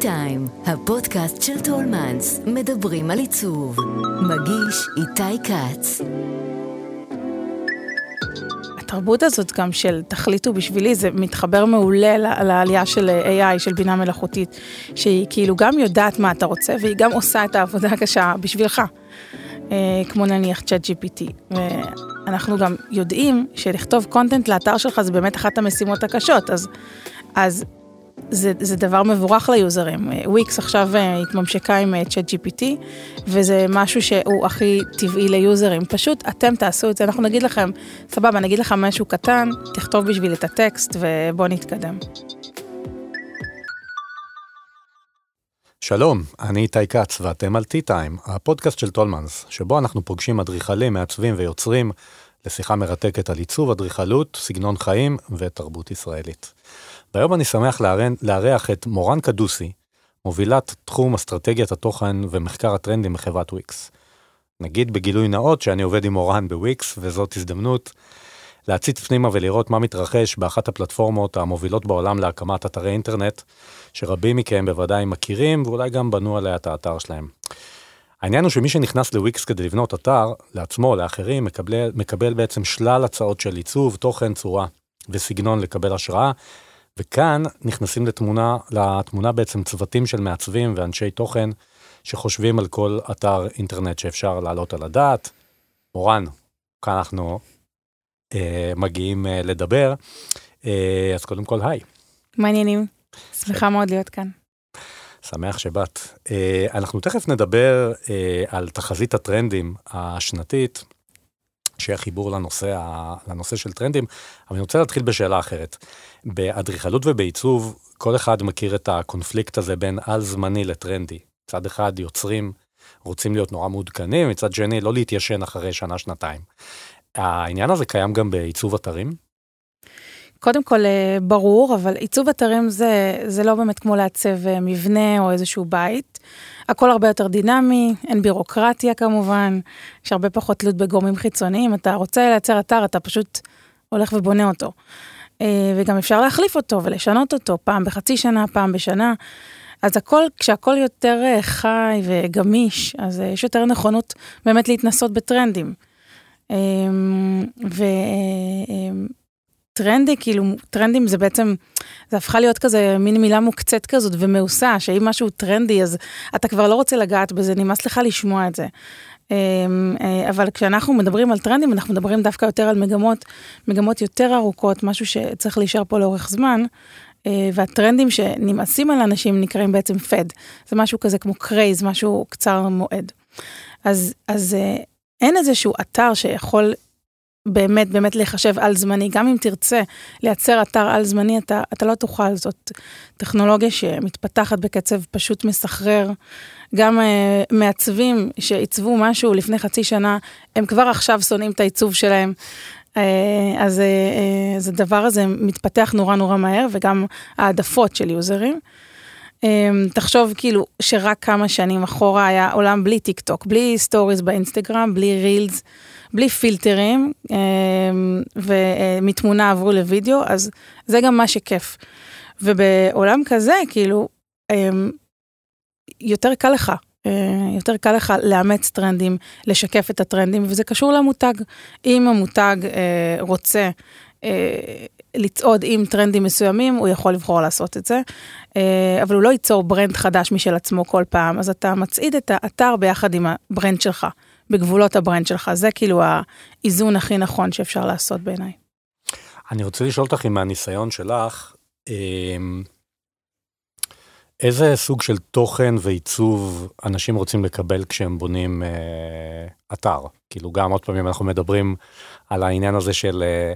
טיים, הפודקאסט של טולמנס, מדברים על עיצוב. מגיש איתי כץ. התרבות הזאת גם של תחליטו בשבילי, זה מתחבר מעולה לעלייה של AI, של בינה מלאכותית, שהיא כאילו גם יודעת מה אתה רוצה, והיא גם עושה את העבודה הקשה בשבילך, אה, כמו נניח צ'אט GPT. ואנחנו גם יודעים שלכתוב קונטנט לאתר שלך זה באמת אחת המשימות הקשות, אז, אז זה, זה דבר מבורך ליוזרים. וויקס עכשיו אה, התממשקה עם צ'אט אה, GPT, וזה משהו שהוא הכי טבעי ליוזרים. פשוט אתם תעשו את זה, אנחנו נגיד לכם, סבבה, נגיד לך משהו קטן, תכתוב בשביל את הטקסט ובוא נתקדם. שלום, אני איתי כץ ואתם על T-Time, הפודקאסט של טולמנס, שבו אנחנו פוגשים אדריכלים, מעצבים ויוצרים לשיחה מרתקת על עיצוב אדריכלות, סגנון חיים ותרבות ישראלית. והיום אני שמח לארח את מורן קדוסי, מובילת תחום אסטרטגיית התוכן ומחקר הטרנדים בחברת וויקס. נגיד בגילוי נאות שאני עובד עם מורן בוויקס, וזאת הזדמנות להציץ פנימה ולראות מה מתרחש באחת הפלטפורמות המובילות בעולם להקמת אתרי אינטרנט, שרבים מכם בוודאי מכירים ואולי גם בנו עליה את האתר שלהם. העניין הוא שמי שנכנס לוויקס כדי לבנות אתר, לעצמו, או לאחרים, מקבל, מקבל בעצם שלל הצעות של עיצוב, תוכן, צורה וסגנון לקבל השראה, וכאן נכנסים לתמונה, לתמונה בעצם צוותים של מעצבים ואנשי תוכן שחושבים על כל אתר אינטרנט שאפשר להעלות על הדעת. מורן, כאן אנחנו אה, מגיעים אה, לדבר. אה, אז קודם כל, היי. מעניינים, שמחה מאוד להיות כאן. שמח שבאת. אה, אנחנו תכף נדבר אה, על תחזית הטרנדים השנתית. שיהיה חיבור לנושא, לנושא של טרנדים, אבל אני רוצה להתחיל בשאלה אחרת. באדריכלות ובעיצוב, כל אחד מכיר את הקונפליקט הזה בין על-זמני לטרנדי. מצד אחד יוצרים רוצים להיות נורא מעודכנים, מצד שני לא להתיישן אחרי שנה-שנתיים. העניין הזה קיים גם בעיצוב אתרים? קודם כל, אה, ברור, אבל עיצוב אתרים זה, זה לא באמת כמו לעצב אה, מבנה או איזשהו בית. הכל הרבה יותר דינמי, אין בירוקרטיה כמובן, יש הרבה פחות תלות בגורמים חיצוניים. אתה רוצה לייצר אתר, אתה פשוט הולך ובונה אותו. אה, וגם אפשר להחליף אותו ולשנות אותו פעם בחצי שנה, פעם בשנה. אז הכל, כשהכל יותר חי וגמיש, אז יש יותר נכונות באמת להתנסות בטרנדים. ו... טרנדי, כאילו, טרנדים זה בעצם, זה הפכה להיות כזה מין מילה מוקצת כזאת ומאוסה, שאם משהו טרנדי אז אתה כבר לא רוצה לגעת בזה, נמאס לך לשמוע את זה. אמ, אה, אבל כשאנחנו מדברים על טרנדים, אנחנו מדברים דווקא יותר על מגמות, מגמות יותר ארוכות, משהו שצריך להישאר פה לאורך זמן. אה, והטרנדים שנמאסים על אנשים נקראים בעצם fad. זה משהו כזה כמו craze, משהו קצר מועד. אז, אז אה, אין איזשהו אתר שיכול באמת באמת להיחשב על זמני, גם אם תרצה לייצר אתר על זמני, אתה, אתה לא תוכל, זאת טכנולוגיה שמתפתחת בקצב פשוט מסחרר. גם uh, מעצבים שעיצבו משהו לפני חצי שנה, הם כבר עכשיו שונאים את העיצוב שלהם. Uh, אז uh, uh, הדבר הזה מתפתח נורא נורא מהר, וגם העדפות של יוזרים. תחשוב כאילו שרק כמה שנים אחורה היה עולם בלי טיק טוק, בלי stories באינסטגרם, בלי reels. בלי פילטרים, ומתמונה עברו לוידאו, אז זה גם מה שכיף. ובעולם כזה, כאילו, יותר קל לך, אה, יותר קל לך לאמץ טרנדים, לשקף את הטרנדים, וזה קשור למותג. אם המותג אה, רוצה אה, לצעוד עם טרנדים מסוימים, הוא יכול לבחור לעשות את זה, אבל הוא לא ייצור brand חדש משל עצמו כל פעם, אז אתה מצעיד את האתר ביחד עם ה brand שלך. בגבולות ה brand שלך. זה כאילו האיזון הכי נכון שאפשר לעשות בעיניי. אני רוצה לשאול אותך אם מהניסיון שלך, אמ, איזה סוג של תוכן ועיצוב אנשים רוצים לקבל כשהם בונים אה, אתר? כאילו גם עוד פעם אנחנו מדברים על העניין הזה של אה,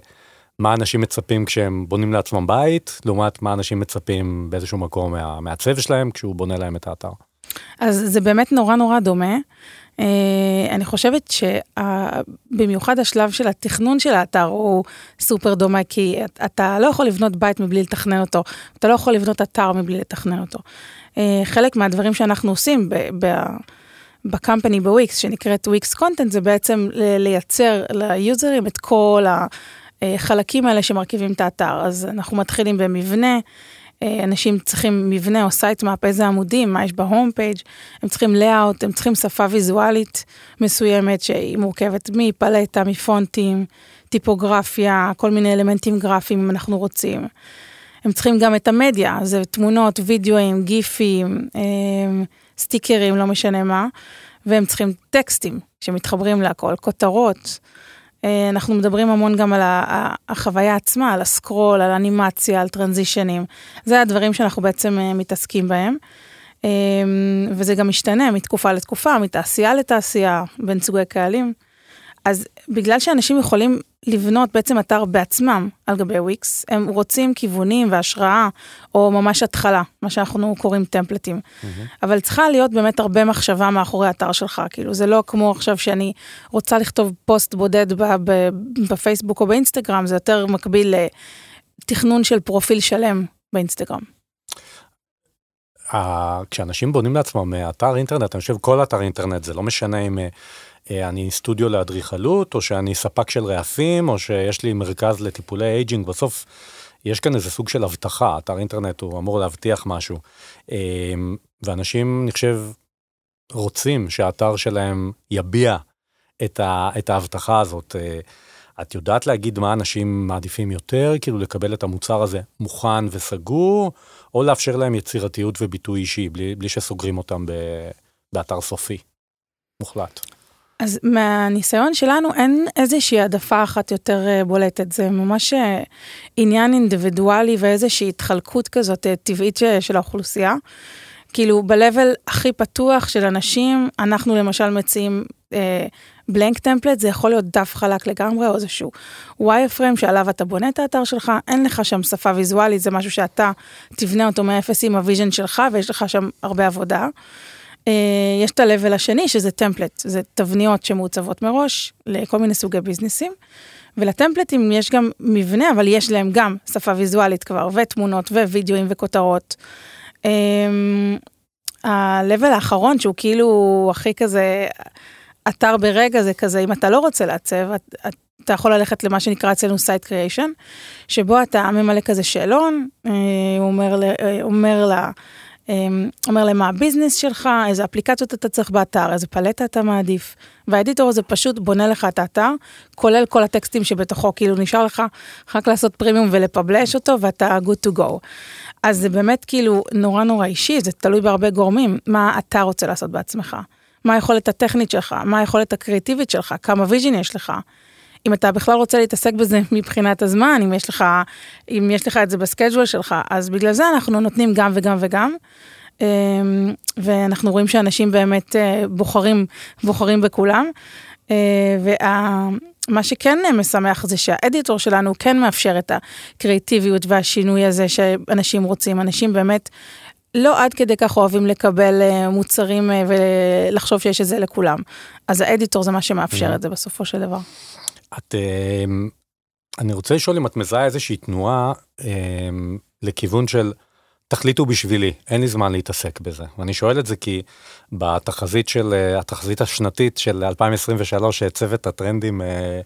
מה אנשים מצפים כשהם בונים לעצמם בית, לעומת מה אנשים מצפים באיזשהו מקום מהמעצב שלהם כשהוא בונה להם את האתר. אז זה באמת נורא נורא דומה. Uh, אני חושבת שבמיוחד השלב של התכנון של האתר הוא סופר דומה, כי אתה לא יכול לבנות בית מבלי לתכנן אותו, אתה לא יכול לבנות אתר מבלי לתכנן אותו. Uh, חלק מהדברים שאנחנו עושים ב company ב Wix, שנקראת Wix Content, זה בעצם לייצר ליוזרים את כל החלקים האלה שמרכיבים את האתר. אז אנחנו מתחילים במבנה. אה, אנשים צריכים מבנה או site map, איזה עמודים, מה יש ב home page, הם צריכים layout, הם צריכים שפה ויזואלית מסוימת שהיא מורכבת מפלטה, מפונטים, טיפוגרפיה, כל מיני אלמנטים גרפיים אם אנחנו רוצים. הם צריכים גם את המדיה, זה תמונות, וידאוים, גיפים, אה, סטיקרים, לא משנה מה, והם צריכים טקסטים שמתחברים להכל, כותרות. אה, אנחנו מדברים המון גם על החוויה עצמה, על הסקרול, על אנימציה, על טרנזישנים. זה הדברים שאנחנו בעצם אה, מתעסקים בהם. אה, וזה גם משתנה מתקופה לתקופה, מתעשייה לתעשייה, בין סוגי קהלים. אז בגלל שאנשים יכולים לבנות בעצם אתר בעצמם על גבי וויקס, הם רוצים כיוונים והשראה, או ממש התחלה, מה שאנחנו קוראים טמפלטים. Mm-hmm. אבל צריכה להיות באמת הרבה מחשבה מאחורי האתר שלך, כאילו זה לא כמו עכשיו שאני רוצה לכתוב פוסט בודד בפייסבוק או באינסטגרם, זה יותר מקביל לתכנון של פרופיל שלם באינסטגרם. כשאנשים בונים לעצמם אתר אינטרנט, אני חושב כל אתר אינטרנט, זה לא משנה אם אה, אני סטודיו לאדריכלות, או שאני ספק של רעפים, או שיש לי מרכז לטיפולי aging, בסוף יש כאן איזה סוג של אבטחה, אתר אינטרנט הוא אמור להבטיח משהו. אה, ואנשים, אני חושב, רוצים שהאתר שלהם יביע את, ה, את ההבטחה הזאת. אה, את יודעת להגיד מה אנשים מעדיפים יותר, כאילו לקבל את המוצר הזה מוכן וסגור, או לאפשר להם יצירתיות וביטוי אישי, בלי, בלי שסוגרים אותם ב, באתר סופי. מוחלט. אז מהניסיון שלנו אין איזושהי העדפה אחת יותר אה, בולטת, זה ממש אה, עניין אינדיבידואלי ואיזושהי התחלקות כזאת אה, טבעית של האוכלוסייה. כאילו ב-level הכי פתוח של אנשים, אנחנו למשל מציעים blank template, זה יכול להיות דף חלק לגמרי או איזשהו wire שעליו אתה בונה את האתר שלך, אין לך שם שפה ויזואלית, זה משהו שאתה תבנה אותו מאפס עם ה vision שלך ויש לך שם הרבה עבודה. אה, יש את ה-level השני שזה template, זה תבניות שמעוצבות מראש לכל מיני סוגי ביזנסים. ולטמפלטים יש גם מבנה, אבל יש להם גם שפה ויזואלית כבר, ותמונות ווידאוים וכותרות. אמ, ה-level האחרון שהוא כאילו הכי כזה אתר ברגע זה כזה אם אתה לא רוצה לעצב אתה יכול ללכת למה שנקרא אצלנו site creation שבו אתה ממלא כזה שאלון אה, הוא אומר, אה, אומר לה אומר להם מה ה business שלך, איזה אפליקציות אתה צריך באתר, איזה פלטה אתה מעדיף. והאדיטור הזה פשוט בונה לך את האתר, כולל כל הטקסטים שבתוכו, כאילו נשאר לך רק לעשות פרימיום ולפבלש אותו ואתה good to go. אז זה באמת כאילו נורא נורא אישי, זה תלוי בהרבה גורמים, מה אתה רוצה לעשות בעצמך. מה היכולת הטכנית שלך, מה היכולת הקריאטיבית שלך, כמה ויז'ין יש לך. אם אתה בכלל רוצה להתעסק בזה מבחינת הזמן, אם יש לך, אם יש לך את זה בסקייג'ואל שלך, אז בגלל זה אנחנו נותנים גם וגם וגם. אמ, ואנחנו רואים שאנשים באמת אה, בוחרים, בוחרים בכולם. אה, ומה שכן משמח זה שהאדיטור שלנו כן מאפשר את הקריאיטיביות והשינוי הזה שאנשים רוצים. אנשים באמת לא עד כדי כך אוהבים לקבל אה, מוצרים ולחשוב שיש את זה לכולם. אז האדיטור זה מה שמאפשר את זה בסופו של דבר. את, אמ, אני רוצה לשאול אם את מזהה איזושהי תנועה אמ, לכיוון של תחליטו בשבילי, אין לי זמן להתעסק בזה. ואני שואל את זה כי בתחזית של, אה, התחזית השנתית של 2023 שצוות הטרנדים אה,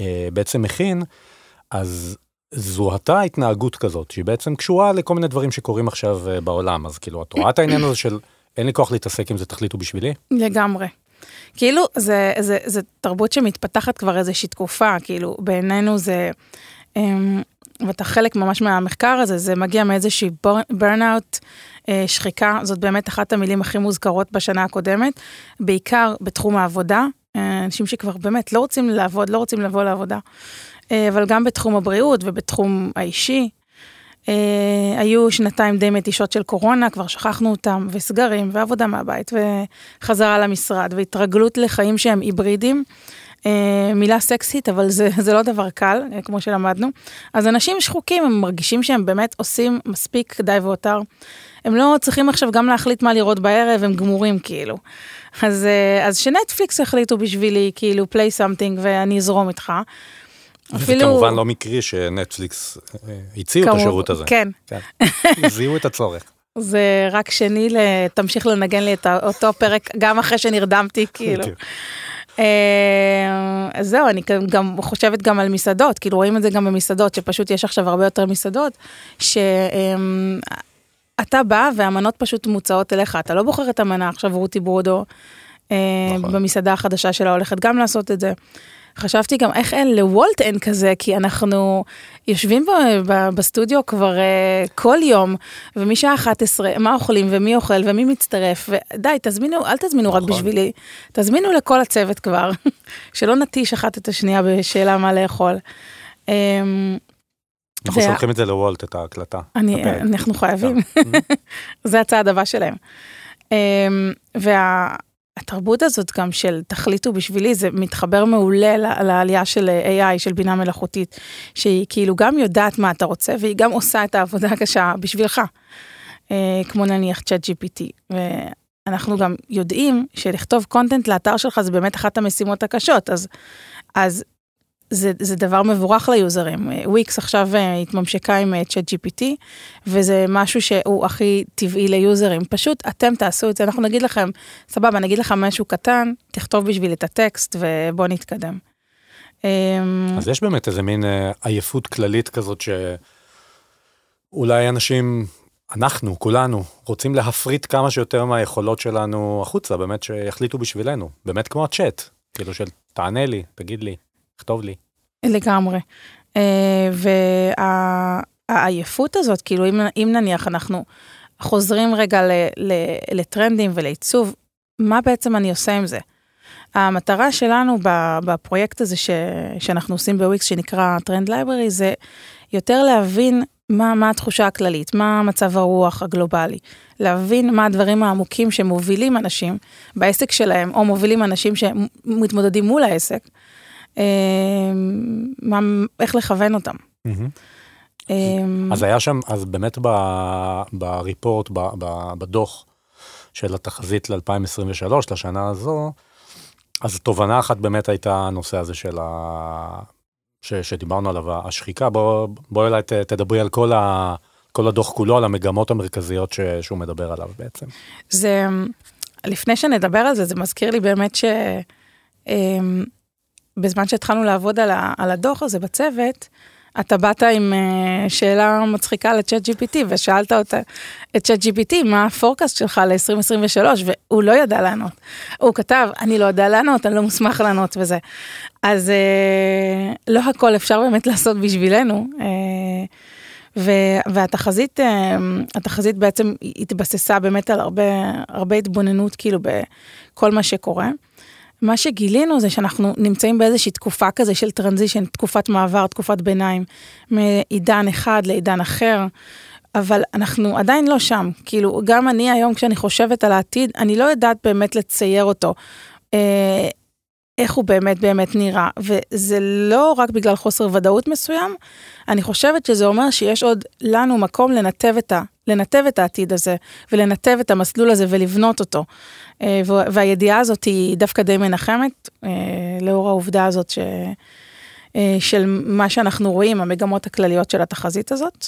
אה, בעצם מכין, אז זוהתה התנהגות כזאת, שהיא בעצם קשורה לכל מיני דברים שקורים עכשיו בעולם. אז כאילו, את רואה את העניין הזה של אין לי כוח להתעסק עם זה, תחליטו בשבילי? לגמרי. כאילו, זה, זה, זה תרבות שמתפתחת כבר איזושהי תקופה, כאילו, בעינינו זה... אמ, ואתה חלק ממש מהמחקר הזה, זה מגיע מאיזושהי ברנאוט, אה, שחיקה, זאת באמת אחת המילים הכי מוזכרות בשנה הקודמת, בעיקר בתחום העבודה, אה, אנשים שכבר באמת לא רוצים לעבוד, לא רוצים לבוא לעבודה, אה, אבל גם בתחום הבריאות ובתחום האישי, היו שנתיים די מתישות של קורונה, כבר שכחנו אותם, וסגרים, ועבודה מהבית, וחזרה למשרד, והתרגלות לחיים שהם היברידים. אה, מילה סקסית, אבל זה, זה לא דבר קל, אה, כמו שלמדנו. אז אנשים שחוקים, הם מרגישים שהם באמת עושים מספיק די והותר. הם לא צריכים עכשיו גם להחליט מה לראות בערב, הם גמורים כאילו. אז, אה, אז שנטפליקס החליטו בשבילי, כאילו, play something ואני אזרום איתך. אפילו... זה כמובן לא מקרי שנטפליקס אה, הציעו כמו... את השירות הזה. כן. כן. זיהו את הצורך. זה רק שני, תמשיך לנגן לי את אותו פרק גם אחרי שנרדמתי, כאילו. אה, זהו, אני גם חושבת גם על מסעדות, כאילו רואים את זה גם במסעדות, שפשוט יש עכשיו הרבה יותר מסעדות, שאתה בא והמנות פשוט מוצעות אליך, אתה לא בוחר את המנה עכשיו רותי ברודו. אה, נכון. במסעדה החדשה שלה הולכת גם לעשות את זה. חשבתי גם איך אין לוולט אין כזה, כי אנחנו יושבים ב, ב, בסטודיו כבר uh, כל יום, ומשעה 11, מה אוכלים ומי אוכל ומי מצטרף, ודי, תזמינו, אל תזמינו נכון. רק בשבילי, תזמינו לכל הצוות כבר, שלא נטיש אחת את השנייה בשאלה מה לאכול. Um, אנחנו שולחים את זה לוולט, את ההקלטה. אני, אנחנו חייבים, זה הצעד הבא שלהם. Um, וה... התרבות הזאת גם של תחליטו בשבילי, זה מתחבר מעולה לעלייה של AI, של בינה מלאכותית, שהיא כאילו גם יודעת מה אתה רוצה, והיא גם עושה את העבודה הקשה בשבילך, אה, כמו נניח צ'אט GPT. ואנחנו גם יודעים שלכתוב קונטנט לאתר שלך זה באמת אחת המשימות הקשות, אז, אז זה, זה דבר מבורך ליוזרים. וויקס עכשיו אה, התממשקה עם צ'אט אה, GPT, וזה משהו שהוא הכי טבעי ליוזרים. פשוט אתם תעשו את זה, אנחנו נגיד לכם, סבבה, נגיד לך משהו קטן, תכתוב בשביל את הטקסט ובוא נתקדם. אמ, אז יש באמת איזה מין אה, עייפות כללית כזאת שאולי אנשים, אנחנו, כולנו, רוצים להפריט כמה שיותר מהיכולות שלנו החוצה, באמת שיחליטו בשבילנו, באמת כמו הצ'אט, כאילו של תענה לי, תגיד לי. תכתוב לי. לגמרי. אה, והעייפות הזאת, כאילו אם, אם נניח אנחנו חוזרים רגע ל, ל, לטרנדים ולעיצוב, מה בעצם אני עושה עם זה? המטרה שלנו בפרויקט הזה ש, שאנחנו עושים בוויקס, שנקרא Trend Library, זה יותר להבין מה, מה התחושה הכללית, מה מצב הרוח הגלובלי, להבין מה הדברים העמוקים שמובילים אנשים בעסק שלהם, או מובילים אנשים שמתמודדים מול העסק, מה, איך לכוון אותם. אמ, אז היה שם, אז באמת ב report, בדוח של התחזית ל-2023, לשנה הזו, אז תובנה אחת באמת הייתה הנושא הזה של ה... ש, שדיברנו עליו, השחיקה. בואי בוא אולי תדברי על כל, ה, כל הדוח כולו, על המגמות המרכזיות ש, שהוא מדבר עליו בעצם. זה, לפני שנדבר על זה, זה מזכיר לי באמת ש... בזמן שהתחלנו לעבוד על, ה, על הדוח הזה בצוות, אתה באת עם uh, שאלה מצחיקה לצ'אט GPT ושאלת אותה, את צ'אט GPT, מה הפורקאסט שלך ל-2023, והוא לא ידע לענות. הוא כתב, אני לא יודע לענות, אני לא מוסמך לענות וזה. אז uh, לא הכל אפשר באמת לעשות בשבילנו. Uh, והתחזית, uh, התחזית בעצם התבססה באמת על הרבה, הרבה התבוננות כאילו בכל מה שקורה. מה שגילינו זה שאנחנו נמצאים באיזושהי תקופה כזה של טרנזישן, תקופת מעבר, תקופת ביניים, מעידן אחד לעידן אחר, אבל אנחנו עדיין לא שם. כאילו, גם אני היום כשאני חושבת על העתיד, אני לא יודעת באמת לצייר אותו. איך הוא באמת באמת נראה, וזה לא רק בגלל חוסר ודאות מסוים, אני חושבת שזה אומר שיש עוד לנו מקום לנתב את, ה, לנתב את העתיד הזה, ולנתב את המסלול הזה ולבנות אותו. אה, והידיעה הזאת היא דווקא די מנחמת, אה, לאור העובדה הזאת ש... אה, של מה שאנחנו רואים, המגמות הכלליות של התחזית הזאת.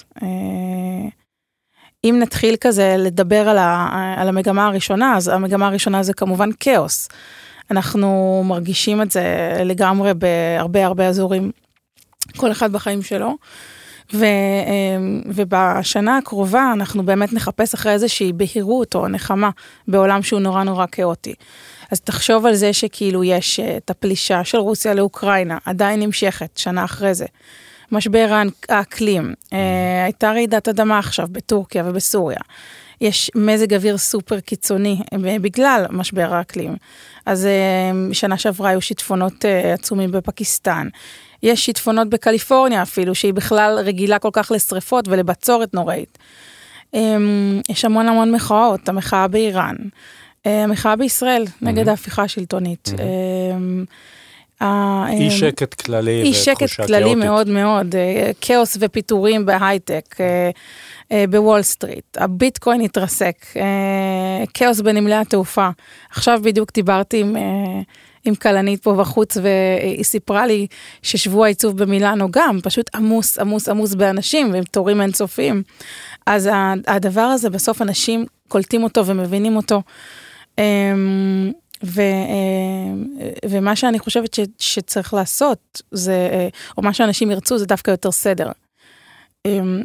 אם נתחיל כזה לדבר על, ה, על המגמה הראשונה, אז המגמה הראשונה זה כמובן כאוס. אנחנו מרגישים את זה לגמרי בהרבה הרבה אזורים, כל אחד בחיים שלו. ו, ובשנה הקרובה אנחנו באמת נחפש אחרי איזושהי בהירות או נחמה בעולם שהוא נורא נורא כאוטי. אז תחשוב על זה שכאילו יש אה, את הפלישה של רוסיה לאוקראינה, עדיין נמשכת, שנה אחרי זה. משבר האקלים, אה, הייתה רעידת אדמה עכשיו בטורקיה ובסוריה. יש מזג אוויר סופר קיצוני אה, בגלל משבר האקלים. אז אה, שנה שעברה היו שיטפונות אה, עצומים בפקיסטן. יש שיטפונות בקליפורניה אפילו, שהיא בכלל רגילה כל כך לשריפות ולבצורת נוראית. יש המון המון מחאות, המחאה באיראן, המחאה בישראל נגד ההפיכה השלטונית. אי שקט כללי אי שקט כללי מאוד מאוד, כאוס ופיטורים בהייטק. אה, בוול סטריט, הביטקוין התרסק, אה, כאוס בנמלי התעופה. עכשיו בדיוק דיברתי עם, אה, עם כלנית פה בחוץ והיא סיפרה לי ששבוע עיצוב במילאנו גם פשוט עמוס עמוס עמוס באנשים ועם תורים אינסופיים. אז הדבר הזה בסוף אנשים קולטים אותו ומבינים אותו. ו, ומה שאני חושבת ש, שצריך לעשות, זה, או מה שאנשים ירצו, זה דווקא יותר סדר.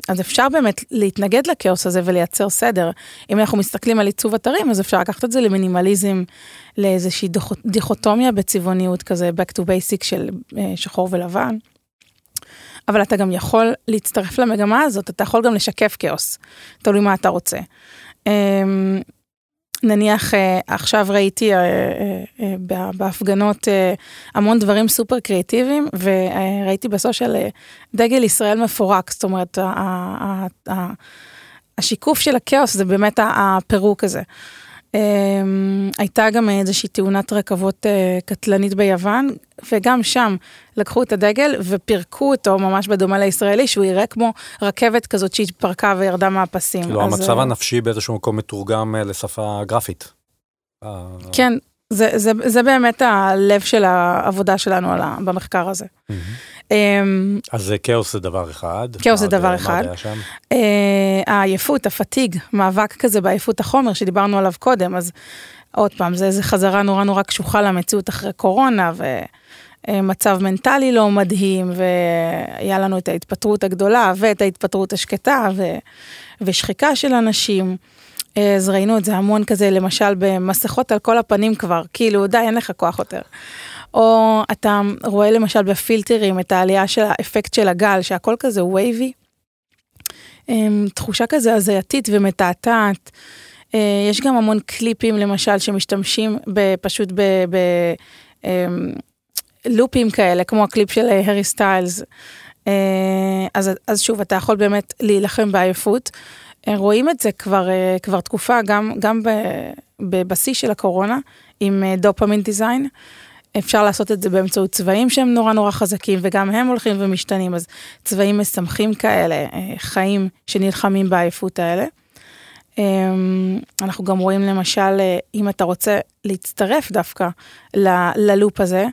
אז אפשר באמת להתנגד לכאוס הזה ולייצר סדר. אם אנחנו מסתכלים על עיצוב אתרים, אז אפשר לקחת את זה למינימליזם, לאיזושהי דיכוטומיה בצבעוניות כזה, back to basic של שחור ולבן. אבל אתה גם יכול להצטרף למגמה הזאת, אתה יכול גם לשקף כאוס, תלוי מה אתה רוצה. נניח עכשיו ראיתי בהפגנות המון דברים סופר קריאטיביים וראיתי בסושיאל דגל ישראל מפורק, זאת אומרת השיקוף של הכאוס זה באמת הפירוק הזה. הייתה גם איזושהי תאונת רכבות אה, קטלנית ביוון, וגם שם לקחו את הדגל ופירקו אותו ממש בדומה לישראלי, שהוא יראה כמו רכבת כזאת שהתפרקה וירדה מהפסים. כאילו המצב אה, הנפשי באיזשהו מקום מתורגם אה, לשפה גרפית. כן, זה, זה, זה באמת הלב של העבודה שלנו במחקר הזה. אמ, אז כאוס זה דבר אחד. כאוס זה דבר אחד. אה, העייפות, הפתיג, מאבק כזה בעייפות החומר שדיברנו עליו קודם, אז עוד פעם, זה איזה חזרה נורא נורא קשוחה למציאות אחרי קורונה, ומצב מנטלי לא מדהים, והיה לנו את ההתפטרות הגדולה ואת ההתפטרות השקטה, ושחיקה של אנשים. אז ראינו את זה המון כזה, למשל במסכות על כל הפנים כבר, כאילו די, אין לך כוח יותר. או אתה רואה למשל בפילטרים את העלייה של האפקט של הגל, שהכל כזה wavy. אמ, תחושה כזה הזייתית ומתעתעת. אה, יש גם המון קליפים למשל שמשתמשים פשוט בלופים אמ, כאלה, כמו הקליפ של הארי סטיילס. אה, אז, אז שוב, אתה יכול באמת להילחם בעייפות. אה, רואים את זה כבר, כבר תקופה, גם, גם בבשיא של הקורונה, עם דופמין דיזיין. אפשר לעשות את זה באמצעות צבעים שהם נורא נורא חזקים, וגם הם הולכים ומשתנים, אז צבעים משמחים כאלה, אה, חיים שנלחמים בעייפות האלה. אמ, אנחנו גם רואים למשל, אה, אם אתה רוצה להצטרף דווקא ללופ הזה,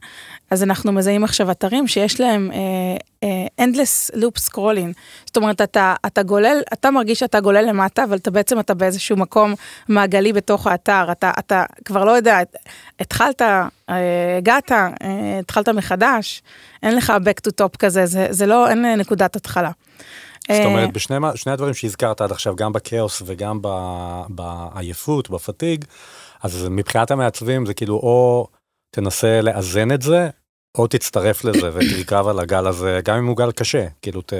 אז אנחנו מזהים עכשיו אתרים שיש להם uh, uh, endless loop scrolling. זאת אומרת, אתה, אתה גולל, אתה מרגיש שאתה גולל למטה, אבל אתה בעצם אתה באיזשהו מקום מעגלי בתוך האתר. אתה, אתה כבר לא יודע, התחלת, uh, הגעת, uh, התחלת מחדש, אין לך back to top כזה, זה, זה לא, אין נקודת התחלה. זאת אומרת, בשני הדברים שהזכרת עד עכשיו, גם בכאוס וגם בעייפות, בפתיג, אז מבחינת המעצבים זה כאילו או תנסה לאזן את זה, או תצטרף לזה ותרכב על הגל הזה, גם אם הוא גל קשה, כאילו ת,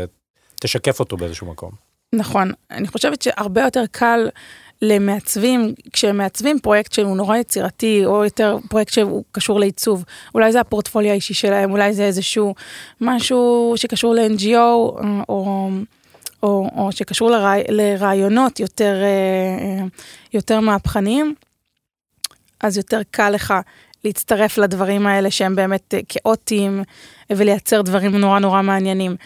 תשקף אותו באיזשהו מקום. נכון, אני חושבת שהרבה יותר קל למעצבים, כשהם מעצבים פרויקט שהוא נורא יצירתי, או יותר פרויקט שהוא קשור לעיצוב, אולי זה הפורטפוליו האישי שלהם, אולי זה איזשהו משהו שקשור ל-NGO, או, או, או שקשור לרעי, לרעיונות יותר, אה, יותר מהפכניים, אז יותר קל לך להצטרף לדברים האלה שהם באמת אה, כאוטיים ולייצר דברים נורא נורא מעניינים.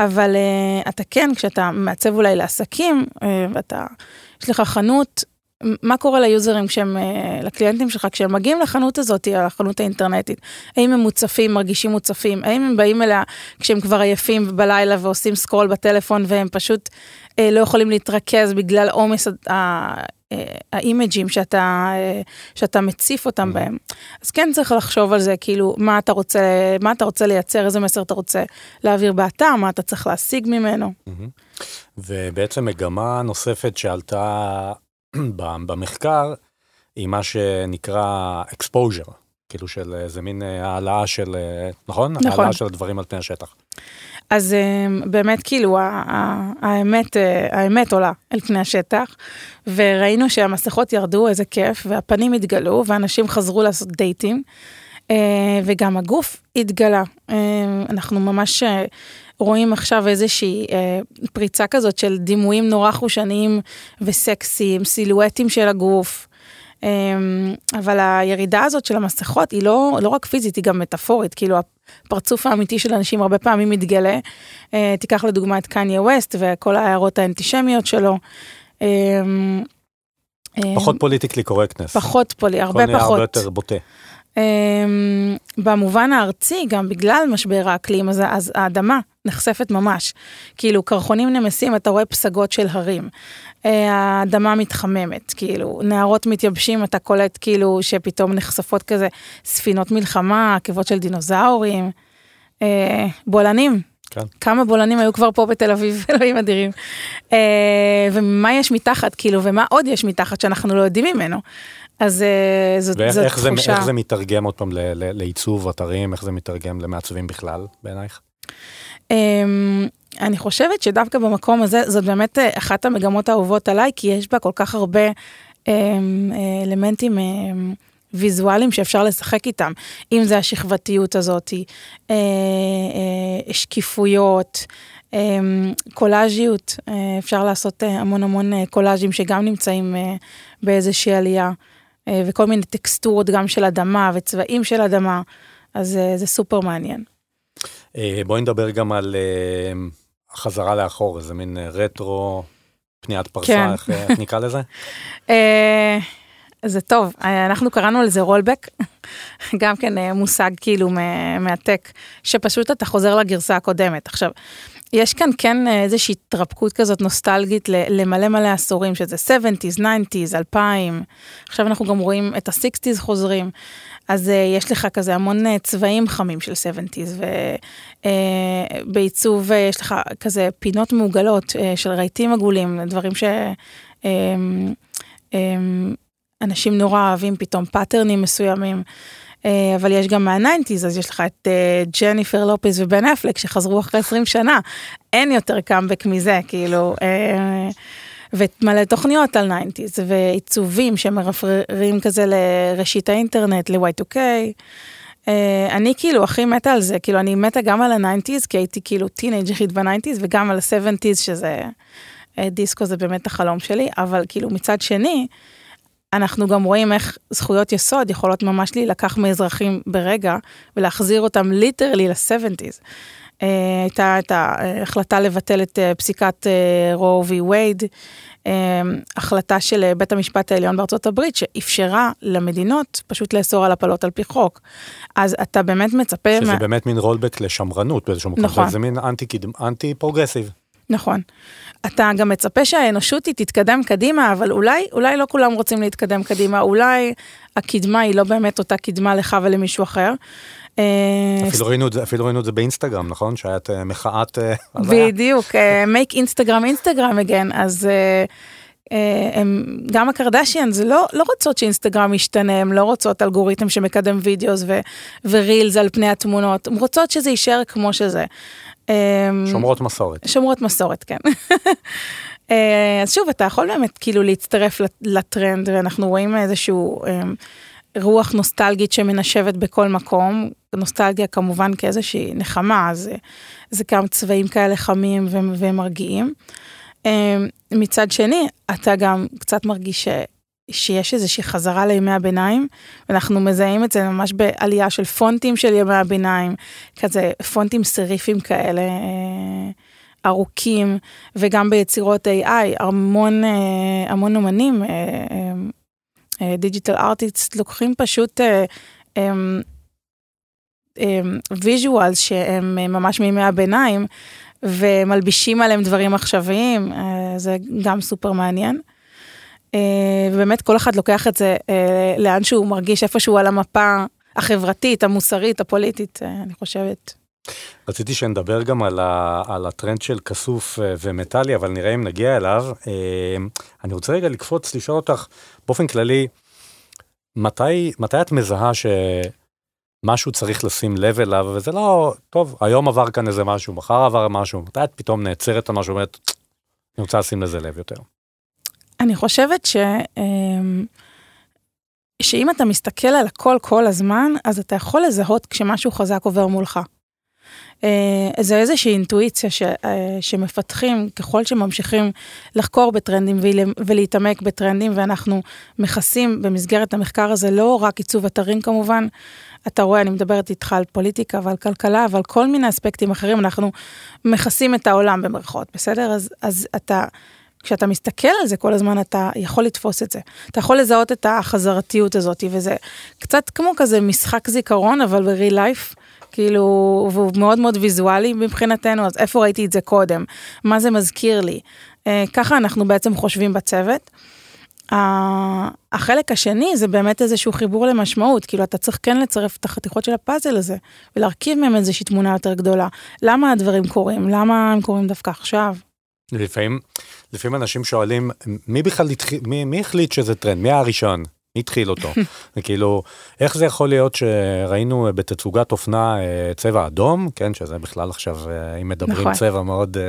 אבל uh, אתה כן, כשאתה מעצב אולי לעסקים, uh, ואתה, יש לך חנות, מה קורה ליוזרים כשהם, לקליינטים שלך, כשהם מגיעים לחנות הזאת, החנות האינטרנטית? האם הם מוצפים, מרגישים מוצפים? האם הם באים אליה כשהם כבר עייפים בלילה ועושים סקרול בטלפון והם פשוט uh, לא יכולים להתרכז בגלל עומס האימג'ים שאתה, שאתה מציף אותם mm. בהם. אז כן צריך לחשוב על זה, כאילו, מה אתה רוצה, מה אתה רוצה לייצר, איזה מסר אתה רוצה להעביר באתר, מה אתה צריך להשיג ממנו. Mm-hmm. ובעצם מגמה נוספת שעלתה במחקר, היא מה שנקרא exposure, כאילו של איזה מין העלאה של, נכון? נכון. העלאה של הדברים על פני השטח. אז אמ, באמת כאילו האמת, אה, האמת עולה אל פני השטח, וראינו שהמסכות ירדו, איזה כיף, והפנים התגלו, ואנשים חזרו לעשות דייטים, אה, וגם הגוף התגלה. אה, אנחנו ממש רואים עכשיו איזושהי פריצה כזאת של דימויים נורא חושניים וסקסיים, סילואטים של הגוף. אמ, אבל הירידה הזאת של המסכות היא לא, לא רק פיזית, היא גם מטאפורית, כאילו הפרצוף האמיתי של אנשים הרבה פעמים מתגלה. אה, תיקח לדוגמה את קניה ווסט וכל ההערות האנטישמיות שלו. אמ, אמ, פחות פוליטיקלי קורקטנס. פחות פולי, הרבה פחות. הרבה יותר בוטה. במובן הארצי, גם בגלל משבר האקלים, אז, אז האדמה נחשפת ממש. כאילו, קרחונים נמסים, אתה רואה פסגות של הרים. האדמה מתחממת, כאילו, נהרות מתייבשים, אתה קולט כאילו שפתאום נחשפות כזה ספינות מלחמה, עקבות של דינוזאורים. אה, בולענים, כן. כמה בולענים היו כבר פה בתל אביב, אלוהים אדירים. אה, ומה יש מתחת, כאילו, ומה עוד יש מתחת שאנחנו לא יודעים ממנו. אז אה, זאת, זאת ואיך זה, תחושה. איך זה מתרגם עוד פעם לעיצוב אתרים, איך זה מתרגם למעצבים בכלל, בעינייך? אני חושבת שדווקא במקום הזה, זאת באמת אה, אחת המגמות האהובות עליי, כי יש בה כל כך הרבה אמ, אה, אלמנטים ויזואליים שאפשר לשחק איתם, אם זה השכבתיות הזאת, אה, אה, שקיפויות, קולאז'יות, אה, אפשר לעשות אה, המון המון אה, קולאז'ים שגם נמצאים אה, באיזושהי עלייה, אה, וכל מיני טקסטורות גם של אדמה וצבעים של אדמה, אז אה, זה סופר מעניין. אה, בואי נדבר גם על החזרה לאחור, איזה מין אה, רטרו, פניית פרסה, כן. איך, אה, איך נקרא לזה? אה, זה טוב, אנחנו קראנו לזה רולבק, גם כן מושג כאילו מה- מהטק, שפשוט אתה חוזר לגרסה הקודמת. עכשיו, יש כאן כן אה, איזושהי התרפקות כזאת נוסטלגית למלא מלא עשורים, שזה 70's, 90's, 2000, עכשיו אנחנו גם רואים את ה-60's חוזרים, אז אה, יש לך כזה המון אה, צבעים חמים של 70's, ובעיצוב יש לך כזה פינות מעוגלות של רהיטים עגולים, דברים ש... אנשים נורא אוהבים פתאום פאטרנים מסוימים, אה, אבל יש גם מה nineties, אז יש לך את אה, ג'ניפר לופז ובן אפלק שחזרו אחרי 20 שנה, אין יותר קאמבק מזה, כאילו, אה, ומלא תוכניות על nineties, ועיצובים שמרפררים כזה לראשית האינטרנט, ל-Y2K. אה, אני כאילו הכי מתה על זה, כאילו אני מתה גם על ה nineties, כי הייתי כאילו טינאייג'רית ב nineties, וגם על ה-70's, שזה אה, דיסקו זה באמת החלום שלי, אבל כאילו מצד שני, אנחנו גם רואים איך זכויות יסוד יכולות ממש להילקח מאזרחים ברגע ולהחזיר אותם literally ל-70's. אה, הייתה את ההחלטה לבטל את אה, פסיקת Roe v. Wade, החלטה של בית המשפט העליון בארצות הברית שאפשרה למדינות פשוט לאסור על הפלות על פי חוק. אז אתה באמת מצפה... שזה מה... באמת מין rollback לשמרנות באיזשהו מקום, נכון. זה מין אנטי, אנטי progressive. נכון. אתה גם מצפה שהאנושות היא תתקדם קדימה, אבל אולי, אולי לא כולם רוצים להתקדם קדימה, אולי הקדמה היא לא באמת אותה קדמה לך ולמישהו אחר. אה, אפילו ראינו את זה, אפילו ראינו את זה באינסטגרם, נכון? שהיה את אה, מחאת אה. בדיוק, make Instagram Instagram again, אז הם, גם הקרדשיאנס לא, לא רוצות שאינסטגרם ישתנה, הן לא רוצות אלגוריתם שמקדם videos ו- ו reels על פני התמונות, הן רוצות שזה יישאר כמו שזה. אה, שומרות מסורת. שומרות מסורת, כן. אה, אז שוב, אתה יכול באמת כאילו להצטרף לטרנד, ואנחנו רואים איזשהו אה, רוח נוסטלגית שמנשבת בכל מקום, נוסטלגיה כמובן כאיזושהי נחמה, אז זה גם צבעים כאלה חמים ומרגיעים. אה, מצד שני, אתה גם קצת מרגיש. שיש איזושהי חזרה לימי הביניים, ואנחנו מזהים את זה ממש בעלייה של פונטים של ימי הביניים, כזה פונטים סריפים כאלה. אה, ארוכים, וגם ביצירות AI, המון, אה, המון אומנים, digital artist, לוקחים פשוט visuals שהם אה, ממש מימי הביניים, ומלבישים עליהם דברים עכשוויים, אה, זה גם סופר מעניין. אה, ובאמת כל אחד לוקח את זה אה, לאן שהוא מרגיש איפשהו על המפה החברתית, המוסרית, הפוליטית, אה, אני חושבת. רציתי שנדבר גם על, ה, על הטרנד של כסוף ומטאלי, אבל נראה אם נגיע אליו. אני רוצה רגע לקפוץ, לשאול אותך, באופן כללי, מתי, מתי את מזהה שמשהו צריך לשים לב אליו, וזה לא, טוב, היום עבר כאן איזה משהו, מחר עבר משהו, מתי את פתאום נעצרת על משהו, אומרת, אני רוצה לשים לזה לב יותר. אני חושבת ש... אמ, שאם אתה מסתכל על הכל כל הזמן, אז אתה יכול לזהות כשמשהו חזק עובר מולך. אה, זה איזושהי אינטואיציה ש, אה, שמפתחים ככל שממשיכים לחקור בטרנדים ולהתעמק בטרנדים, ואנחנו מכסים במסגרת המחקר הזה לא רק עיצוב אתרים כמובן, אתה רואה, אני מדברת איתך על פוליטיקה ועל כלכלה ועל כל מיני אספקטים אחרים, אנחנו מכסים את העולם במרכאות, בסדר? אז, אז אתה... כשאתה מסתכל על זה כל הזמן, אתה יכול לתפוס את זה. אתה יכול לזהות את החזרתיות הזאת, וזה קצת כמו כזה משחק זיכרון, אבל ב-real life, כאילו, והוא מאוד מאוד ויזואלי מבחינתנו, אז איפה ראיתי את זה קודם? מה זה מזכיר לי? אה, ככה אנחנו בעצם חושבים בצוות. החלק השני זה באמת איזשהו חיבור למשמעות, כאילו אתה צריך כן לצרף את החתיכות של הפאזל הזה ולהרכיב מהם איזושהי תמונה יותר גדולה. למה הדברים קורים? למה הם קורים דווקא עכשיו? לפעמים, לפעמים אנשים שואלים, מי בכלל התחיל, מי, מי החליט שזה טרנד? מי הראשון? מי התחיל אותו? וכאילו, איך זה יכול להיות שראינו בתצוגת אופנה אה, צבע אדום, כן, שזה בכלל עכשיו, אה, אם מדברים נכון. צבע מאוד uh,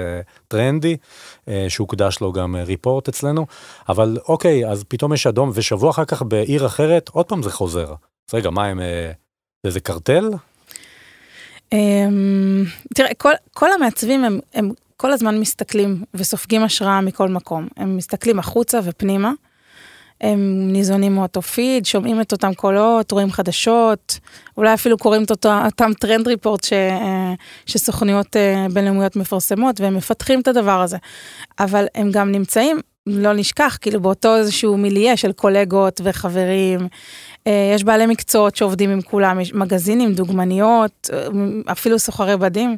טרנדי, אה, שהוקדש לו גם report אצלנו, אבל אוקיי, אז פתאום יש אדום, ושבוע אחר כך בעיר אחרת, עוד פעם זה חוזר. אז רגע, מה הם, זה איזה קרטל? אממ, תראה, כל, כל המעצבים הם, הם כל הזמן מסתכלים וסופגים השראה מכל מקום. הם מסתכלים החוצה ופנימה. הם ניזונים מאותו פיד, שומעים את אותם קולות, רואים חדשות, אולי אפילו קוראים את אותו, אותם trend report ש, אה, שסוכניות אה, בינלאומיות מפרסמות, והם מפתחים את הדבר הזה. אבל הם גם נמצאים, לא נשכח, כאילו באותו איזשהו מיליה של קולגות וחברים. אה, יש בעלי מקצועות שעובדים עם כולם, יש מגזינים, דוגמניות, אפילו סוחרי בדים.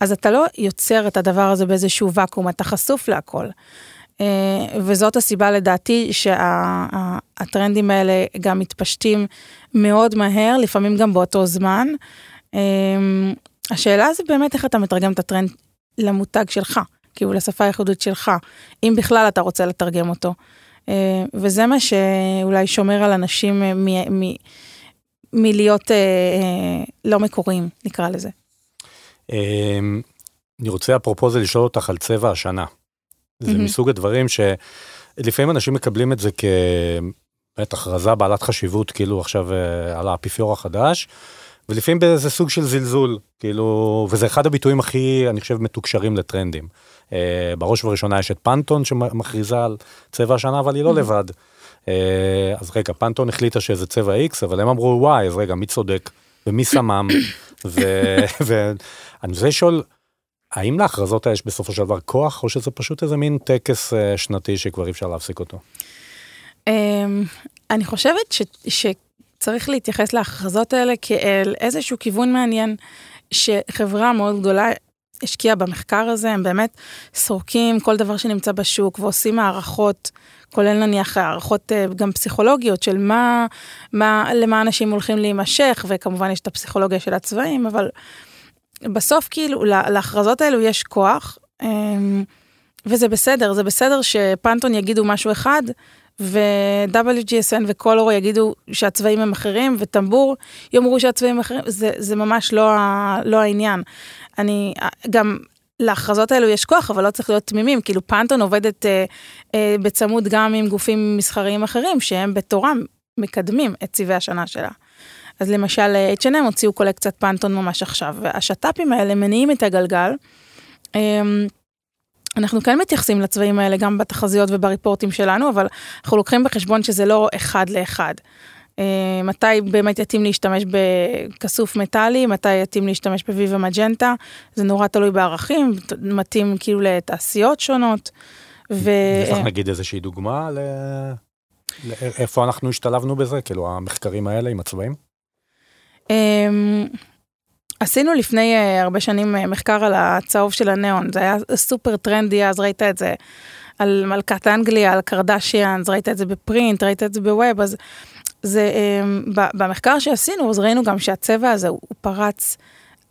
אז אתה לא יוצר את הדבר הזה באיזשהו ואקום, אתה חשוף להכל. אה, וזאת הסיבה לדעתי שהטרנדים שה, האלה גם מתפשטים מאוד מהר, לפעמים גם באותו זמן. אה, השאלה זה באמת איך אתה מתרגם את הטרנד למותג שלך, כאילו לשפה הייחודית שלך, אם בכלל אתה רוצה לתרגם אותו. אה, וזה מה שאולי שומר על אנשים מלהיות לא מקוריים, נקרא לזה. אני רוצה אפרופו זה לשאול אותך על צבע השנה. זה מסוג הדברים שלפעמים אנשים מקבלים את זה כבאמת הכרזה בעלת חשיבות, כאילו עכשיו אה, על האפיפיור החדש, ולפעמים זה סוג של זלזול, כאילו, וזה אחד הביטויים הכי, אני חושב, מתוקשרים לטרנדים. אה, בראש ובראשונה יש את פנטון שמכריזה על צבע השנה, אבל היא לא לבד. אה, אז רגע, פנטון החליטה שזה צבע X, אבל הם אמרו, וואי, אז רגע, מי צודק ומי סמם? ואני רוצה לשאול, האם להכרזות האלה יש בסופו של דבר כוח, או שזה פשוט איזה מין טקס uh, שנתי שכבר אי אפשר להפסיק אותו? Um, אני חושבת ש, שצריך להתייחס להכרזות האלה כאל איזשהו כיוון מעניין, שחברה מאוד גדולה השקיעה במחקר הזה, הם באמת סורקים כל דבר שנמצא בשוק ועושים הערכות, כולל נניח הערכות uh, גם פסיכולוגיות של מה, מה, למה אנשים הולכים להימשך, וכמובן יש את הפסיכולוגיה של הצבעים, אבל... בסוף כאילו להכרזות האלו יש כוח, אמ, וזה בסדר, זה בסדר שפנטון יגידו משהו אחד, ו-WGSN וקולור יגידו שהצבעים הם אחרים, וטמבור יאמרו שהצבעים אחרים, זה, זה ממש לא, ה, לא העניין. אני גם, להכרזות האלו יש כוח, אבל לא צריך להיות תמימים, כאילו פנטון עובדת אה, אה, בצמוד גם עם גופים מסחריים אחרים, שהם בתורם מקדמים את צבעי השנה שלה. אז למשל H&M הוציאו קולקציית פנטון ממש עכשיו, והשת"פים האלה מניעים את הגלגל. אמ, אנחנו כן מתייחסים לצבעים האלה גם בתחזיות ובריפורטים שלנו, אבל אנחנו לוקחים בחשבון שזה לא אחד לאחד. אמ, מתי באמת יתאים להשתמש בכסוף מטאלי, מתי יתאים להשתמש בוויבה מג'נטה, זה נורא תלוי בערכים, מתאים כאילו לתעשיות שונות. ו... יש לך נגיד איזושהי דוגמה. לאיפה אנחנו השתלבנו בזה, כאילו המחקרים האלה עם הצבעים? אמ, עשינו לפני אה, הרבה שנים אה, מחקר על הצהוב של הניאון, זה היה סופר טרנדי, אז ראית את זה על מלכת אנגליה, על קרדשיאנס, ראית את זה ב print, ראית את זה ב web, אז זה, אממ, במחקר שעשינו, אז ראינו גם שהצבע הזה הוא פרץ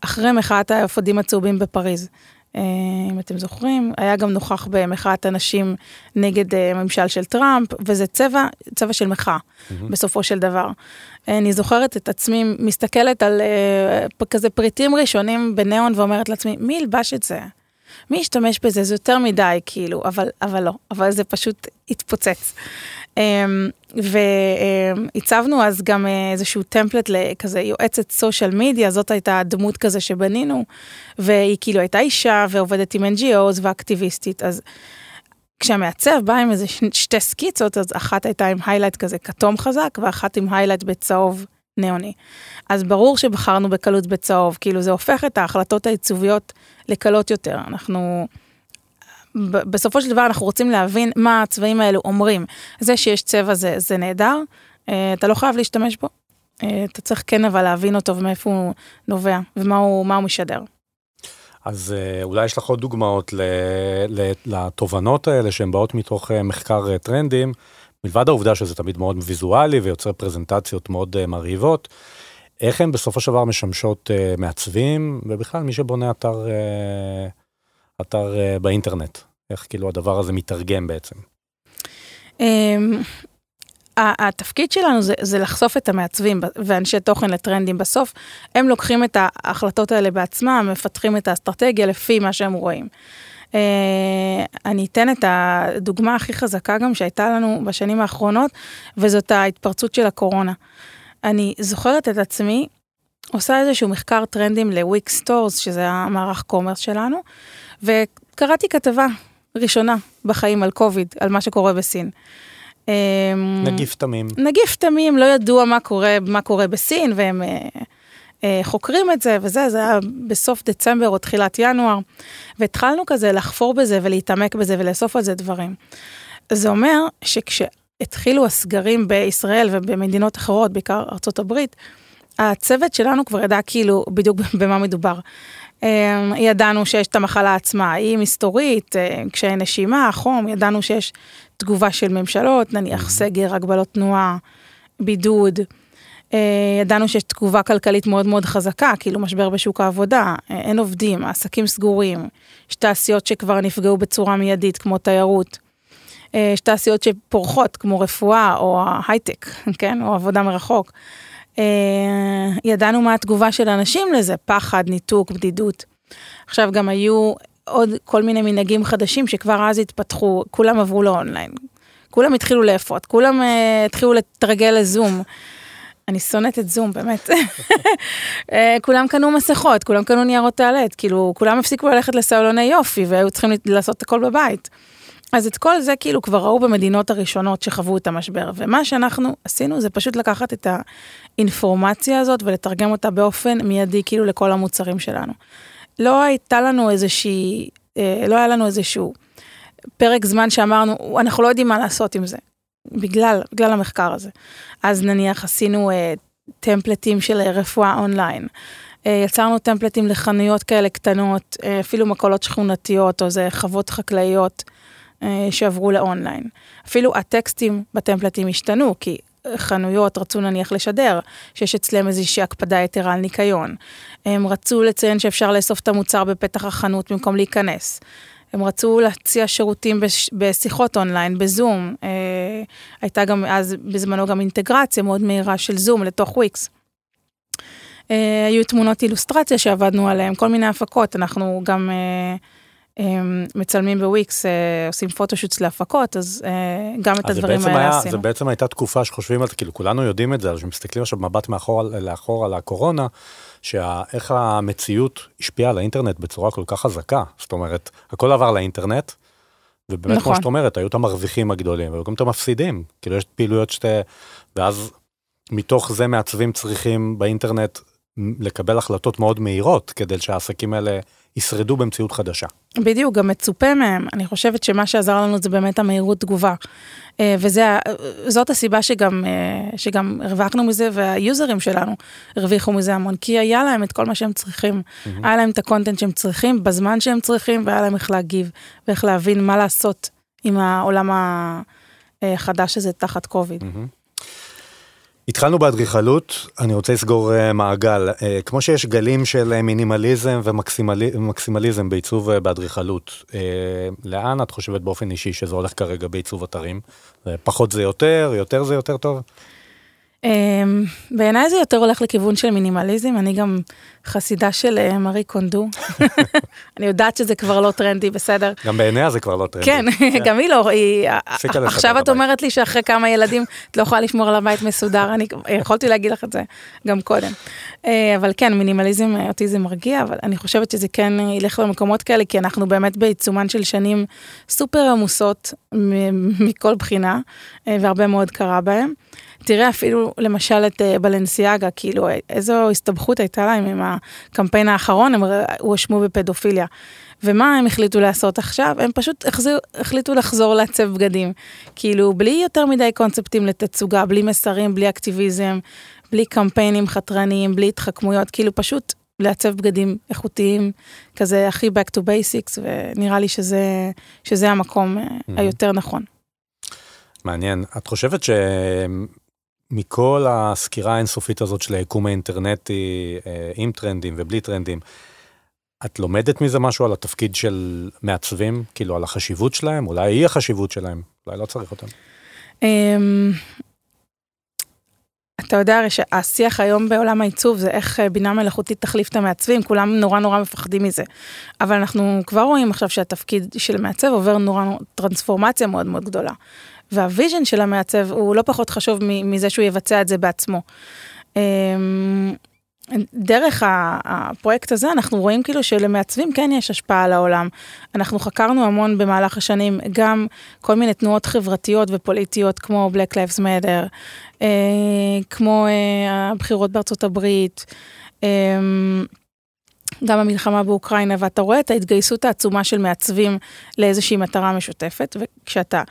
אחרי מחאת האפודים הצהובים בפריז. אה, אם אתם זוכרים, היה גם נוכח במחאת הנשים נגד אה, ממשל של טראמפ, וזה צבע, צבע של מחאה, mm-hmm. בסופו של דבר. אה, אני זוכרת את עצמי מסתכלת על כזה פריטים ראשונים בניאון ואומרת לעצמי, מי ילבש את זה? מי ישתמש בזה? זה יותר מדי, כאילו, אבל, אבל לא, אבל זה פשוט התפוצץ. אמ, והצבנו אז גם איזשהו טמפלט לכזה יועצת סושיאל מדיה, זאת הייתה הדמות כזה שבנינו, והיא כאילו הייתה אישה ועובדת עם NGOs ואקטיביסטית, אז כשהמעצב בא עם איזה שתי סקיצות, אז אחת הייתה עם highlight כזה כתום חזק, ואחת עם highlight בצהוב ניאוני. אז ברור שבחרנו בקלות בצהוב, כאילו זה הופך את ההחלטות העיצוביות לקלות יותר. אנחנו... בסופו של דבר אנחנו רוצים להבין מה הצבעים האלו אומרים. זה שיש צבע זה, זה נהדר, אה, אתה לא חייב להשתמש בו, אתה צריך כן אבל להבין אותו ומאיפה הוא נובע ומה הוא, הוא משדר. אז אולי יש לך עוד דוגמאות לתובנות האלה שהן באות מתוך מחקר טרנדים, מלבד העובדה שזה תמיד מאוד ויזואלי ויוצר פרזנטציות מאוד מרהיבות, איך הן בסופו של דבר משמשות מעצבים ובכלל מי שבונה אתר, אתר באינטרנט, איך כאילו הדבר הזה מתרגם בעצם. אמ, התפקיד שלנו זה, זה לחשוף את המעצבים ואנשי תוכן לטרנדים בסוף. הם לוקחים את ההחלטות האלה בעצמם, מפתחים את האסטרטגיה לפי מה שהם רואים. אה, אני אתן את הדוגמה הכי חזקה גם שהייתה לנו בשנים האחרונות, וזאת ההתפרצות של הקורונה. אני זוכרת את עצמי עושה איזשהו מחקר טרנדים ל Wix Stores, שזה המערך commerce שלנו, וקראתי כתבה ראשונה בחיים על קוביד, על מה שקורה בסין. אמ, נגיף תמים. נגיף תמים, לא ידוע מה קורה, מה קורה בסין, והם אה, אה, חוקרים את זה וזה, זה היה בסוף דצמבר או תחילת ינואר, והתחלנו כזה לחפור בזה ולהתעמק בזה ולאסוף על זה דברים. זה אומר שכשהתחילו הסגרים בישראל ובמדינות אחרות, בעיקר הברית, הצוות שלנו כבר ידע כאילו בדיוק במה מדובר. אמ, ידענו שיש את המחלה עצמה, היא מסתורית, אה, קשיי נשימה, חום, ידענו שיש תגובה של ממשלות, נניח סגר, הגבלות תנועה, בידוד. אה, ידענו שיש תגובה כלכלית מאוד מאוד חזקה, כאילו משבר בשוק העבודה, אה, אין עובדים, העסקים סגורים, יש תעשיות שכבר נפגעו בצורה מיידית, כמו תיירות. יש תעשיות שפורחות, כמו רפואה או הייטק, כן? או עבודה מרחוק. אה, ידענו מה התגובה של אנשים לזה, פחד, ניתוק, בדידות. עכשיו גם היו עוד כל מיני מנהגים חדשים שכבר אז התפתחו, כולם עברו לאונליין. כולם התחילו לאפות, כולם התחילו לתרגל לזום. אני שונאת את זום, באמת. uh, כולם קנו מסכות, כולם קנו ניירות טואלט, כאילו, כולם הפסיקו ללכת לסלוני יופי והיו צריכים לעשות הכל בבית. אז את כל זה כאילו כבר ראו במדינות הראשונות שחוו את המשבר, ומה שאנחנו עשינו זה פשוט לקחת את האינפורמציה הזאת ולתרגם אותה באופן מיידי כאילו לכל המוצרים שלנו. לא הייתה לנו איזושהי, אה, לא היה לנו איזשהו פרק זמן שאמרנו, אנחנו לא יודעים מה לעשות עם זה, בגלל, בגלל המחקר הזה. אז נניח עשינו אה, טמפלטים של רפואה אונליין. אה, יצרנו טמפלטים לחנויות כאלה קטנות, אה, אפילו מקולות שכונתיות או איזה חוות חקלאיות. אה, שעברו לאונליין. אפילו הטקסטים בטמפלטים השתנו, כי חנויות רצו נניח לשדר, שיש אצלם איזושהי הקפדה יתרה על ניקיון. הם רצו לציין שאפשר לאסוף את המוצר בפתח החנות במקום להיכנס. הם רצו להציע שירותים בש... בשיחות אונליין, בזום. אה, הייתה גם אז בזמנו גם אינטגרציה מאוד מהירה של זום לתוך וויקס. אה, היו תמונות אילוסטרציה שעבדנו עליהן, כל מיני הפקות, אנחנו גם אה, מצלמים בוויקס, אה, עושים פוטושוטס להפקות, אז אה, גם את הדברים האלה היה, עשינו. זה בעצם הייתה תקופה שחושבים על זה, כאילו כולנו יודעים את זה, אז כשמסתכלים עכשיו מבט מאחור לאחור על הקורונה, שאיך המציאות השפיעה על האינטרנט בצורה כל כך חזקה, זאת אומרת, הכל עבר לאינטרנט, ובאמת נכון. כמו שאת אומרת, היו את המרוויחים הגדולים, והיו גם את המפסידים, כאילו יש פעילויות שאתה, ואז מתוך זה מעצבים צריכים באינטרנט לקבל החלטות מאוד מהירות, כדי שהעסקים האלה ישרדו במציאות חדשה. בדיוק, גם מצופה מהם. אני חושבת שמה שעזר לנו זה באמת המהירות תגובה. אה, וזאת הסיבה שגם, אה, שגם הרווחנו מזה, והיוזרים שלנו הרוויחו מזה המון, כי היה להם את כל מה שהם צריכים. Mm-hmm. היה להם את הקונטנט שהם צריכים, בזמן שהם צריכים, והיה להם איך להגיב, ואיך להבין מה לעשות עם העולם החדש הזה תחת קוביד. Mm-hmm. התחלנו באדריכלות, אני רוצה לסגור uh, מעגל. Uh, כמו שיש גלים של uh, מינימליזם ומקסימליזם בעיצוב באדריכלות, לאן את חושבת באופן אישי שזה הולך כרגע בעיצוב אתרים? פחות זה יותר, יותר זה יותר טוב? אמ, בעיניי זה יותר הולך לכיוון של מינימליזם, אני גם חסידה של אה, מארי קונדו. אני יודעת שזה כבר לא טרנדי, בסדר? גם בעיניה זה כבר לא טרנדי. כן, כן. גם היא לא, עכשיו את אומרת לי שאחרי כמה ילדים את לא יכולה לשמור על הבית מסודר, אני יכולתי להגיד לך את זה גם קודם. אה, אבל כן, מינימליזם אה, אותי זה מרגיע, אבל אני חושבת שזה כן ילך למקומות כאלה, כי אנחנו באמת בעיצומן של שנים סופר עמוסות מכל בחינה, והרבה מאוד קרה בהם. תראה אפילו למשל את uh, בלנסיאגה, כאילו איזו הסתבכות הייתה להם עם הקמפיין האחרון, הם הואשמו בפדופיליה. ומה הם החליטו לעשות עכשיו? הם פשוט החזיר, החליטו לחזור לעצב בגדים. כאילו, בלי יותר מדי קונספטים לתצוגה, בלי מסרים, בלי אקטיביזם, בלי קמפיינים חתרניים, בלי התחכמויות, כאילו פשוט לעצב בגדים איכותיים, כזה הכי back to basics, ונראה לי שזה, שזה המקום mm-hmm. היותר נכון. מעניין. את חושבת שמכל הסקירה האינסופית הזאת של היקום האינטרנטי, אה, עם טרנדים ובלי טרנדים, את לומדת מזה משהו על התפקיד של מעצבים, כאילו על החשיבות שלהם, אולי אי החשיבות שלהם, אולי לא צריך אותם. אמ, אתה יודע הרי שהשיח היום בעולם העיצוב זה איך אה, בינה מלאכותית תחליף את המעצבים, כולם נורא נורא מפחדים מזה. אבל אנחנו כבר רואים עכשיו שהתפקיד של מעצב עובר נורא טרנספורמציה מאוד מאוד גדולה. והוויז'ן של המעצב הוא לא פחות חשוב מזה שהוא יבצע את זה בעצמו. אמ, דרך הפרויקט הזה אנחנו רואים כאילו שלמעצבים כן יש השפעה על העולם. אנחנו חקרנו המון במהלך השנים גם כל מיני תנועות חברתיות ופוליטיות כמו Black Lives Matter, אה, כמו אה, הבחירות בארצות הברית, אה, גם המלחמה באוקראינה, ואתה רואה את ההתגייסות העצומה של מעצבים לאיזושהי מטרה משותפת, וכשאתה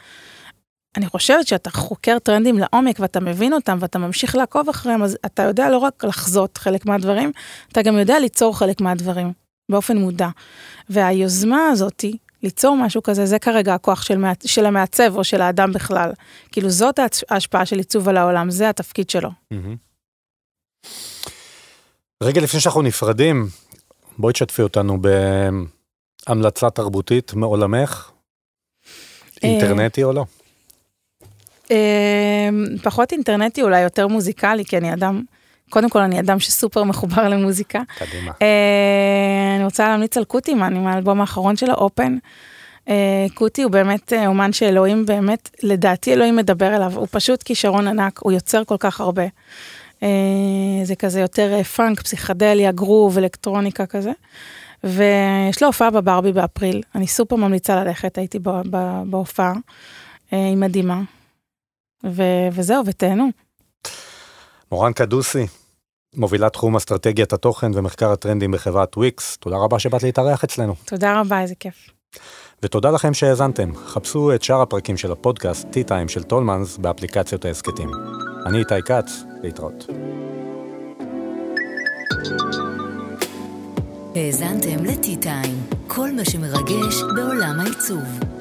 אני חושבת שאתה חוקר טרנדים לעומק ואתה מבין אותם ואתה ממשיך לעקוב אחריהם, אז אתה יודע לא רק לחזות חלק מהדברים, אתה גם יודע ליצור חלק מהדברים באופן מודע. והיוזמה הזאתי, ליצור משהו כזה, זה כרגע הכוח של. של המעצב או של האדם בכלל. כאילו זאת ההשפעה של עיצוב על העולם, זה התפקיד שלו. רגע לפני שאנחנו נפרדים, בואי תשתפי אותנו בהמלצה תרבותית מעולמך, אה, אינטרנטי או לא? אמ, פחות אינטרנטי, אולי יותר מוזיקלי, כי אני אדם, קודם כל אני אדם שסופר מחובר למוזיקה. קדימה. אה, אני רוצה להמליץ על קוטימן עם האלבום האחרון של האופן. אה, קוטי הוא באמת אה, אומן שאלוהים באמת, לדעתי אלוהים מדבר אליו, הוא פשוט כישרון ענק, הוא יוצר כל כך הרבה. זה כזה יותר פאנק, פסיכדליה, גרוב, אלקטרוניקה כזה. ויש לו הופעה בברבי באפריל, אני סופר ממליצה ללכת, הייתי בהופעה, היא מדהימה. ו- וזהו, ותהנו. מורן קדוסי, מובילת תחום אסטרטגיית התוכן ומחקר הטרנדים בחברת וויקס, תודה רבה שבאת להתארח אצלנו. תודה רבה, איזה כיף. ותודה לכם שהאזנתם. חפשו את שאר הפרקים של הפודקאסט T-Time של טולמנס באפליקציות ההסכתים. אני איתי כץ, להתראות. האזנתם ל-T-Time, כל מה שמרגש בעולם העיצוב.